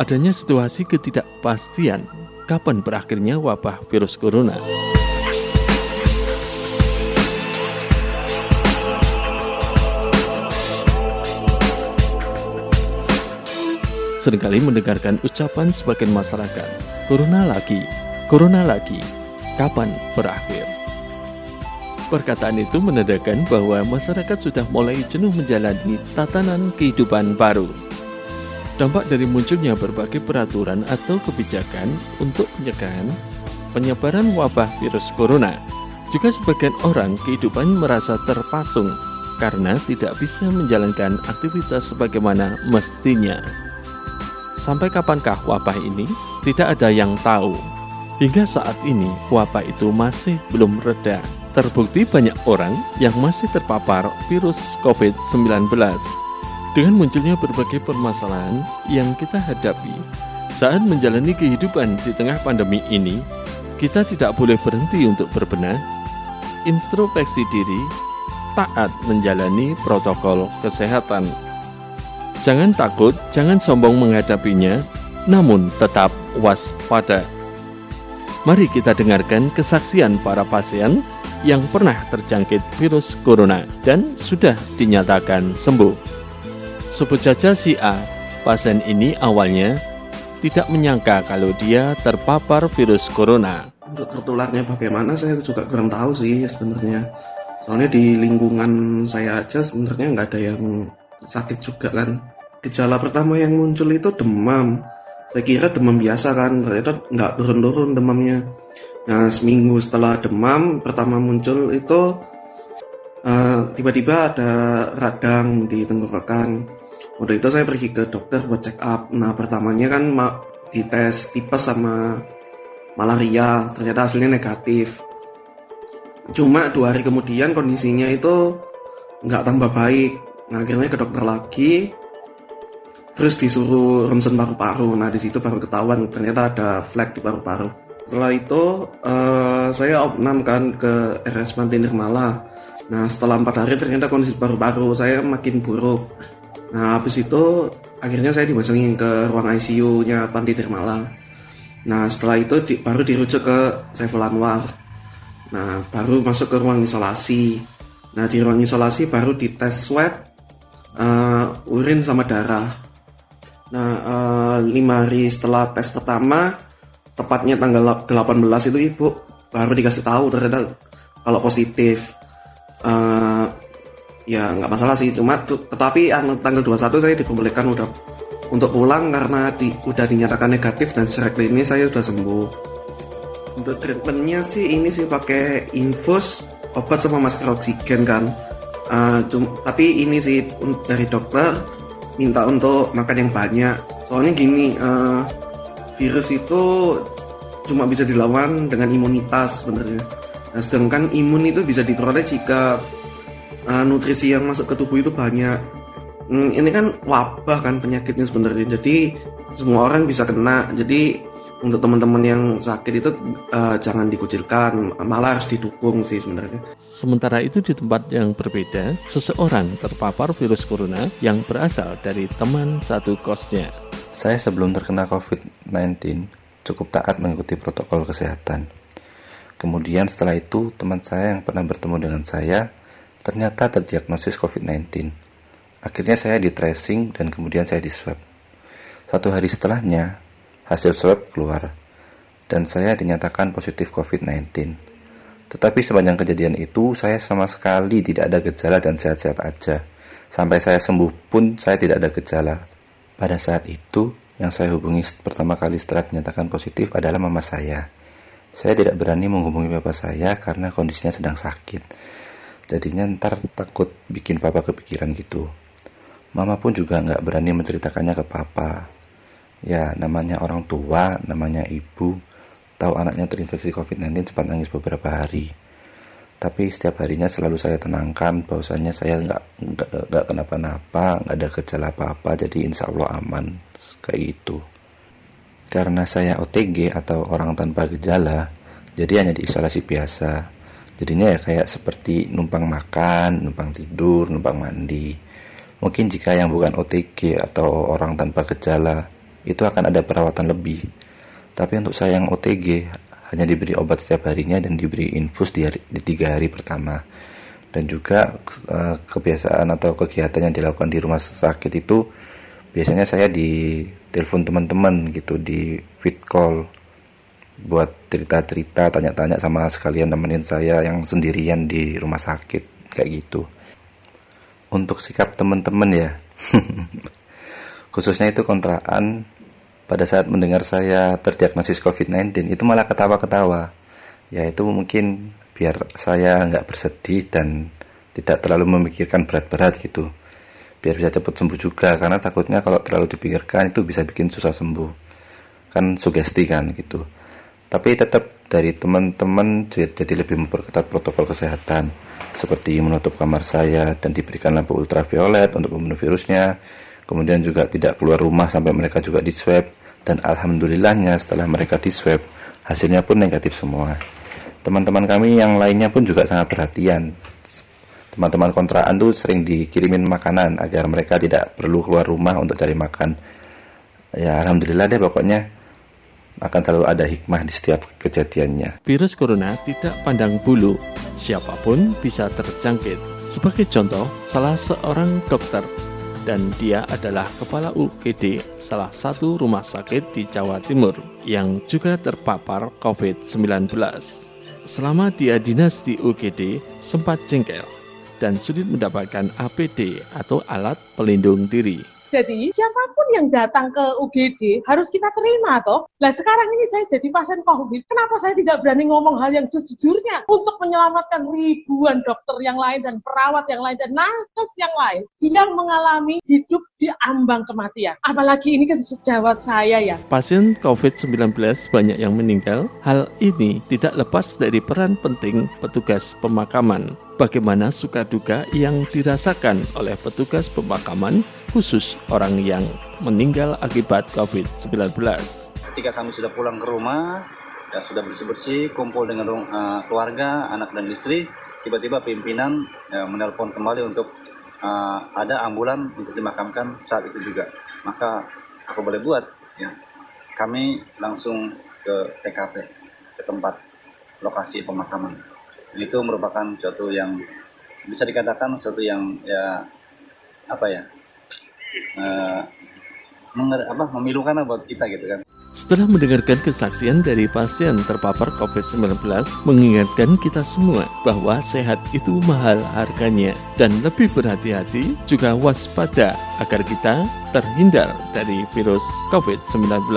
adanya situasi ketidakpastian kapan berakhirnya wabah virus corona. Seringkali mendengarkan ucapan sebagian masyarakat, Corona lagi, Corona lagi, kapan berakhir? Perkataan itu menandakan bahwa masyarakat sudah mulai jenuh menjalani tatanan kehidupan baru. Dampak dari munculnya berbagai peraturan atau kebijakan untuk pencegahan penyebaran wabah virus corona. Juga sebagian orang kehidupan merasa terpasung karena tidak bisa menjalankan aktivitas sebagaimana mestinya. Sampai kapankah wabah ini? Tidak ada yang tahu. Hingga saat ini, wabah itu masih belum reda. Terbukti banyak orang yang masih terpapar virus COVID-19. Dengan munculnya berbagai permasalahan yang kita hadapi saat menjalani kehidupan di tengah pandemi ini, kita tidak boleh berhenti untuk berbenah, introspeksi diri, taat menjalani protokol kesehatan. Jangan takut, jangan sombong menghadapinya, namun tetap waspada. Mari kita dengarkan kesaksian para pasien yang pernah terjangkit virus corona dan sudah dinyatakan sembuh. Sebut saja si A, pasien ini awalnya tidak menyangka kalau dia terpapar virus corona. Untuk tertularnya bagaimana saya juga kurang tahu sih sebenarnya. Soalnya di lingkungan saya aja sebenarnya nggak ada yang sakit juga kan. Gejala pertama yang muncul itu demam. Saya kira demam biasa kan, ternyata nggak turun-turun demamnya. Nah seminggu setelah demam pertama muncul itu tiba tiba-tiba ada radang di tenggorokan. Udah itu saya pergi ke dokter buat check up. Nah pertamanya kan dites tipes sama malaria, ternyata hasilnya negatif. Cuma dua hari kemudian kondisinya itu nggak tambah baik. Nah, akhirnya ke dokter lagi, terus disuruh ronsen paru-paru. Nah di situ baru ketahuan ternyata ada flek di paru-paru. Setelah itu uh, saya opnam kan ke RS Panti Nirmala. Nah setelah empat hari ternyata kondisi paru-paru saya makin buruk. Nah habis itu akhirnya saya dimasangin ke ruang ICU-nya Panti Nirmala. Nah setelah itu di, baru dirujuk ke Saiful Anwar. Nah baru masuk ke ruang isolasi. Nah di ruang isolasi baru dites swab, uh, urin sama darah. Nah uh, lima hari setelah tes pertama, tepatnya tanggal 18 itu ibu baru dikasih tahu ternyata kalau positif. Uh, ya nggak masalah sih, cuma tetapi tanggal 21 saya diperbolehkan udah untuk pulang karena di, udah dinyatakan negatif dan secara klinis saya sudah sembuh. Untuk treatmentnya sih ini sih pakai infus obat sama masker oksigen kan. Uh, cum, tapi ini sih dari dokter minta untuk makan yang banyak. Soalnya gini, uh, virus itu cuma bisa dilawan dengan imunitas sebenarnya. Nah, sedangkan imun itu bisa diperoleh jika uh, nutrisi yang masuk ke tubuh itu banyak. Hmm, ini kan wabah kan penyakitnya sebenarnya. Jadi semua orang bisa kena. Jadi untuk teman-teman yang sakit itu uh, jangan dikucilkan. Malah harus didukung sih sebenarnya. Sementara itu di tempat yang berbeda seseorang terpapar virus corona yang berasal dari teman satu kosnya. Saya sebelum terkena COVID-19 cukup taat mengikuti protokol kesehatan. Kemudian setelah itu teman saya yang pernah bertemu dengan saya ternyata terdiagnosis COVID-19 Akhirnya saya di tracing dan kemudian saya di swab. Satu hari setelahnya, hasil swab keluar dan saya dinyatakan positif COVID-19. Tetapi sepanjang kejadian itu, saya sama sekali tidak ada gejala dan sehat-sehat aja. Sampai saya sembuh pun saya tidak ada gejala. Pada saat itu, yang saya hubungi pertama kali setelah dinyatakan positif adalah mama saya. Saya tidak berani menghubungi bapak saya karena kondisinya sedang sakit. Jadinya ntar takut bikin papa kepikiran gitu. Mama pun juga nggak berani menceritakannya ke papa. Ya, namanya orang tua, namanya ibu, tahu anaknya terinfeksi COVID-19 cepat nangis beberapa hari. Tapi setiap harinya selalu saya tenangkan bahwasanya saya nggak nggak kenapa-napa, nggak ada gejala apa-apa, jadi insya Allah aman kayak itu. Karena saya OTG atau orang tanpa gejala, jadi hanya diisolasi biasa. Jadinya ya kayak seperti numpang makan, numpang tidur, numpang mandi Mungkin jika yang bukan OTG atau orang tanpa gejala itu akan ada perawatan lebih. Tapi untuk saya yang OTG hanya diberi obat setiap harinya dan diberi infus di, hari, di tiga hari pertama. Dan juga uh, kebiasaan atau kegiatan yang dilakukan di rumah sakit itu biasanya saya di telepon teman-teman gitu di fit call buat cerita-cerita, tanya-tanya sama sekalian temenin saya yang sendirian di rumah sakit kayak gitu. Untuk sikap teman-teman ya, khususnya itu kontraan pada saat mendengar saya terdiagnosis COVID-19 itu malah ketawa-ketawa. Ya itu mungkin biar saya nggak bersedih dan tidak terlalu memikirkan berat-berat gitu. Biar bisa cepat sembuh juga karena takutnya kalau terlalu dipikirkan itu bisa bikin susah sembuh. Kan sugesti kan gitu. Tapi tetap dari teman-teman jadi lebih memperketat protokol kesehatan seperti menutup kamar saya dan diberikan lampu ultraviolet untuk membunuh virusnya. Kemudian juga tidak keluar rumah sampai mereka juga di swab dan alhamdulillahnya setelah mereka di swab hasilnya pun negatif semua. Teman-teman kami yang lainnya pun juga sangat perhatian. Teman-teman kontrakan tuh sering dikirimin makanan agar mereka tidak perlu keluar rumah untuk cari makan. Ya alhamdulillah deh pokoknya akan selalu ada hikmah di setiap kejadiannya. Virus corona tidak pandang bulu, siapa pun bisa terjangkit. Sebagai contoh, salah seorang dokter dan dia adalah kepala UGD salah satu rumah sakit di Jawa Timur yang juga terpapar COVID-19. Selama dia dinas di UGD, sempat jengkel dan sulit mendapatkan APD atau alat pelindung diri. Jadi siapa pun yang datang ke UGD harus kita terima toh. Nah sekarang ini saya jadi pasien COVID, kenapa saya tidak berani ngomong hal yang sejujurnya untuk menyelamatkan ribuan dokter yang lain dan perawat yang lain dan nakes yang lain yang mengalami hidup di ambang kematian. Apalagi ini kan sejawat saya ya. Pasien COVID-19 banyak yang meninggal. Hal ini tidak lepas dari peran penting petugas pemakaman bagaimana suka duka yang dirasakan oleh petugas pemakaman khusus orang yang meninggal akibat COVID-19. Ketika kami sudah pulang ke rumah dan sudah bersih-bersih, kumpul dengan uh, keluarga, anak dan istri, tiba-tiba pimpinan uh, menelpon kembali untuk uh, ada ambulan untuk dimakamkan saat itu juga. Maka aku boleh buat, ya. Kami langsung ke TKP, ke tempat lokasi pemakaman itu merupakan suatu yang bisa dikatakan suatu yang ya apa ya uh, menger, apa memilukan buat kita gitu kan. Setelah mendengarkan kesaksian dari pasien terpapar COVID-19, mengingatkan kita semua bahwa sehat itu mahal harganya dan lebih berhati-hati juga waspada agar kita terhindar dari virus COVID-19.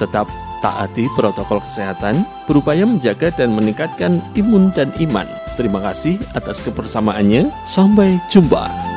Tetap taati protokol kesehatan, berupaya menjaga dan meningkatkan imun dan iman. Terima kasih atas kebersamaannya. Sampai jumpa.